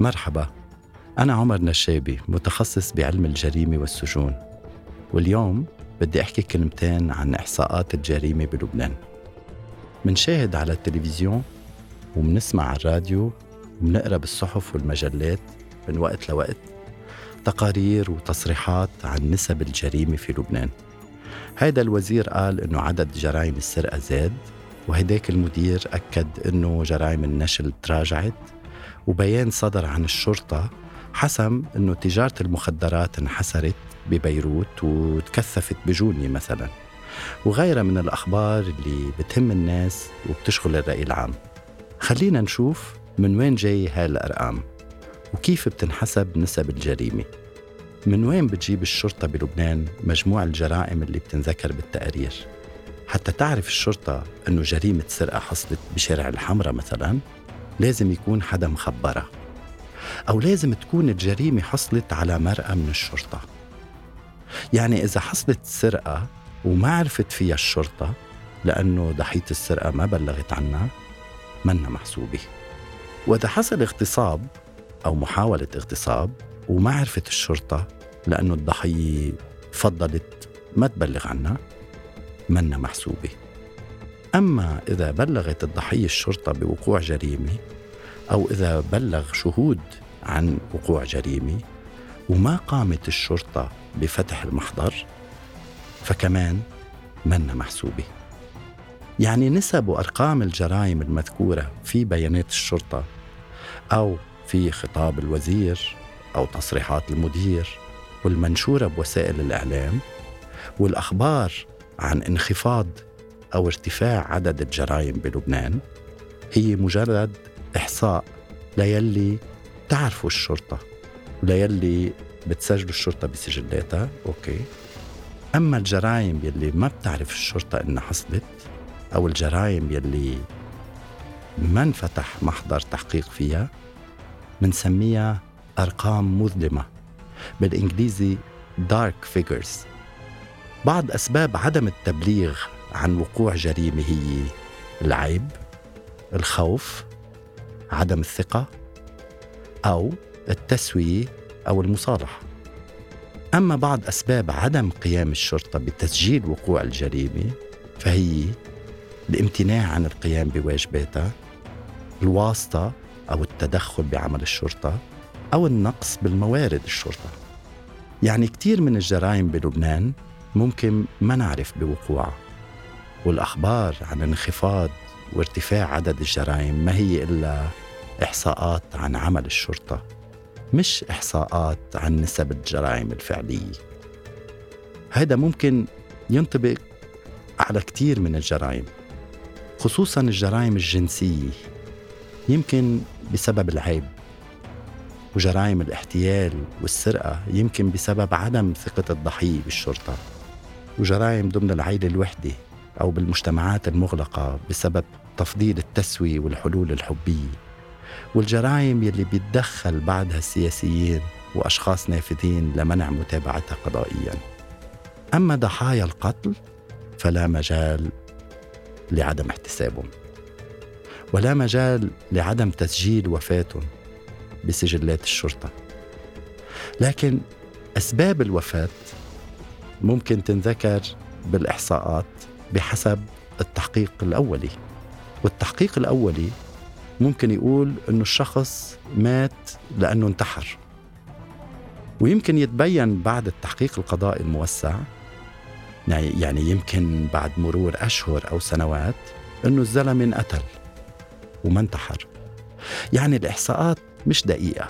مرحبا. أنا عمر نشابي متخصص بعلم الجريمة والسجون. واليوم بدي أحكي كلمتين عن إحصاءات الجريمة بلبنان. منشاهد على التلفزيون ومنسمع على الراديو ومنقرأ بالصحف والمجلات من وقت لوقت. تقارير وتصريحات عن نسب الجريمة في لبنان. هيدا الوزير قال إنه عدد جرائم السرقة زاد وهداك المدير أكد إنه جرائم النشل تراجعت وبيان صدر عن الشرطة حسم إنه تجارة المخدرات انحسرت ببيروت وتكثفت بجوني مثلا. وغيرها من الأخبار اللي بتهم الناس وبتشغل الرأي العام. خلينا نشوف من وين جاي هاي الأرقام وكيف بتنحسب نسب الجريمة. من وين بتجيب الشرطة بلبنان مجموع الجرائم اللي بتنذكر بالتقارير؟ حتى تعرف الشرطة أنه جريمة سرقة حصلت بشارع الحمرة مثلا؟ لازم يكون حدا مخبرها أو لازم تكون الجريمة حصلت على مرأة من الشرطة. يعني إذا حصلت سرقة وما عرفت فيها الشرطة لأنه ضحية السرقة ما بلغت عنها منا محسوبة. وإذا حصل اغتصاب أو محاولة اغتصاب وما عرفت الشرطة لأنه الضحية فضلت ما تبلغ عنها منا محسوبة. أما إذا بلغت الضحية الشرطة بوقوع جريمة أو إذا بلغ شهود عن وقوع جريمة وما قامت الشرطة بفتح المحضر فكمان منا محسوبة. يعني نسب وأرقام الجرائم المذكورة في بيانات الشرطة أو في خطاب الوزير أو تصريحات المدير والمنشورة بوسائل الإعلام والأخبار عن انخفاض أو ارتفاع عدد الجرائم بلبنان هي مجرد إحصاء ليلي تعرفوا الشرطة وليلي بتسجلوا الشرطة بسجلاتها أوكي. أما الجرائم يلي ما بتعرف الشرطة إنها حصلت أو الجرائم يلي ما انفتح محضر تحقيق فيها منسميها أرقام مظلمة بالإنجليزي dark figures. بعض أسباب عدم التبليغ عن وقوع جريمة هي العيب الخوف عدم الثقة أو التسوية أو المصالحة. أما بعض أسباب عدم قيام الشرطة بتسجيل وقوع الجريمة فهي الامتناع عن القيام بواجباتها الواسطة أو التدخل بعمل الشرطة أو النقص بالموارد الشرطة. يعني كتير من الجرائم بلبنان ممكن ما نعرف بوقوعها. والأخبار عن انخفاض وارتفاع عدد الجرائم ما هي إلا إحصاءات عن عمل الشرطة مش إحصاءات عن نسب الجرائم الفعلية. هذا ممكن ينطبق على كتير من الجرائم خصوصا الجرائم الجنسية. يمكن بسبب العيب وجرائم الاحتيال والسرقة يمكن بسبب عدم ثقة الضحية بالشرطة وجرائم ضمن العيلة الوحدة. أو بالمجتمعات المغلقة بسبب تفضيل التسوية والحلول الحبية. والجرائم يلي بيتدخل بعدها السياسيين وأشخاص نافذين لمنع متابعتها قضائيا. أما ضحايا القتل فلا مجال لعدم احتسابهم. ولا مجال لعدم تسجيل وفاتهم بسجلات الشرطة. لكن أسباب الوفاة ممكن تنذكر بالإحصاءات بحسب التحقيق الأولي. والتحقيق الأولي ممكن يقول أنه الشخص مات لأنه انتحر. ويمكن يتبين بعد التحقيق القضائي الموسع يعني, يعني يمكن بعد مرور أشهر أو سنوات أنه الزلمة انقتل وما انتحر. يعني الإحصاءات مش دقيقة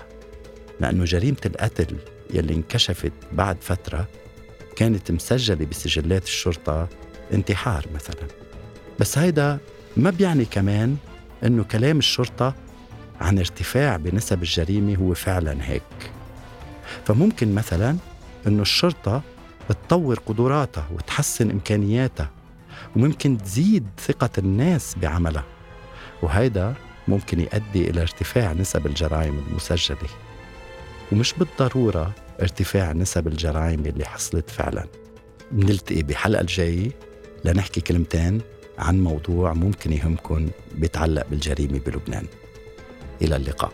لأنه جريمة القتل يلي انكشفت بعد فترة كانت مسجلة بسجلات الشرطة انتحار مثلا. بس هيدا ما بيعني كمان إنه كلام الشرطة عن ارتفاع بنسب الجريمة هو فعلا هيك. فممكن مثلا إنه الشرطة تطور قدراتها وتحسن إمكانياتها وممكن تزيد ثقة الناس بعملها وهيدا ممكن يؤدي إلى ارتفاع نسب الجرائم المسجلة. ومش بالضرورة ارتفاع نسب الجرائم اللي حصلت فعلا. نلتقي بحلقة الجاية. لنحكي كلمتين عن موضوع ممكن يهمكن بيتعلق بالجريمة بلبنان. إلى اللقاء.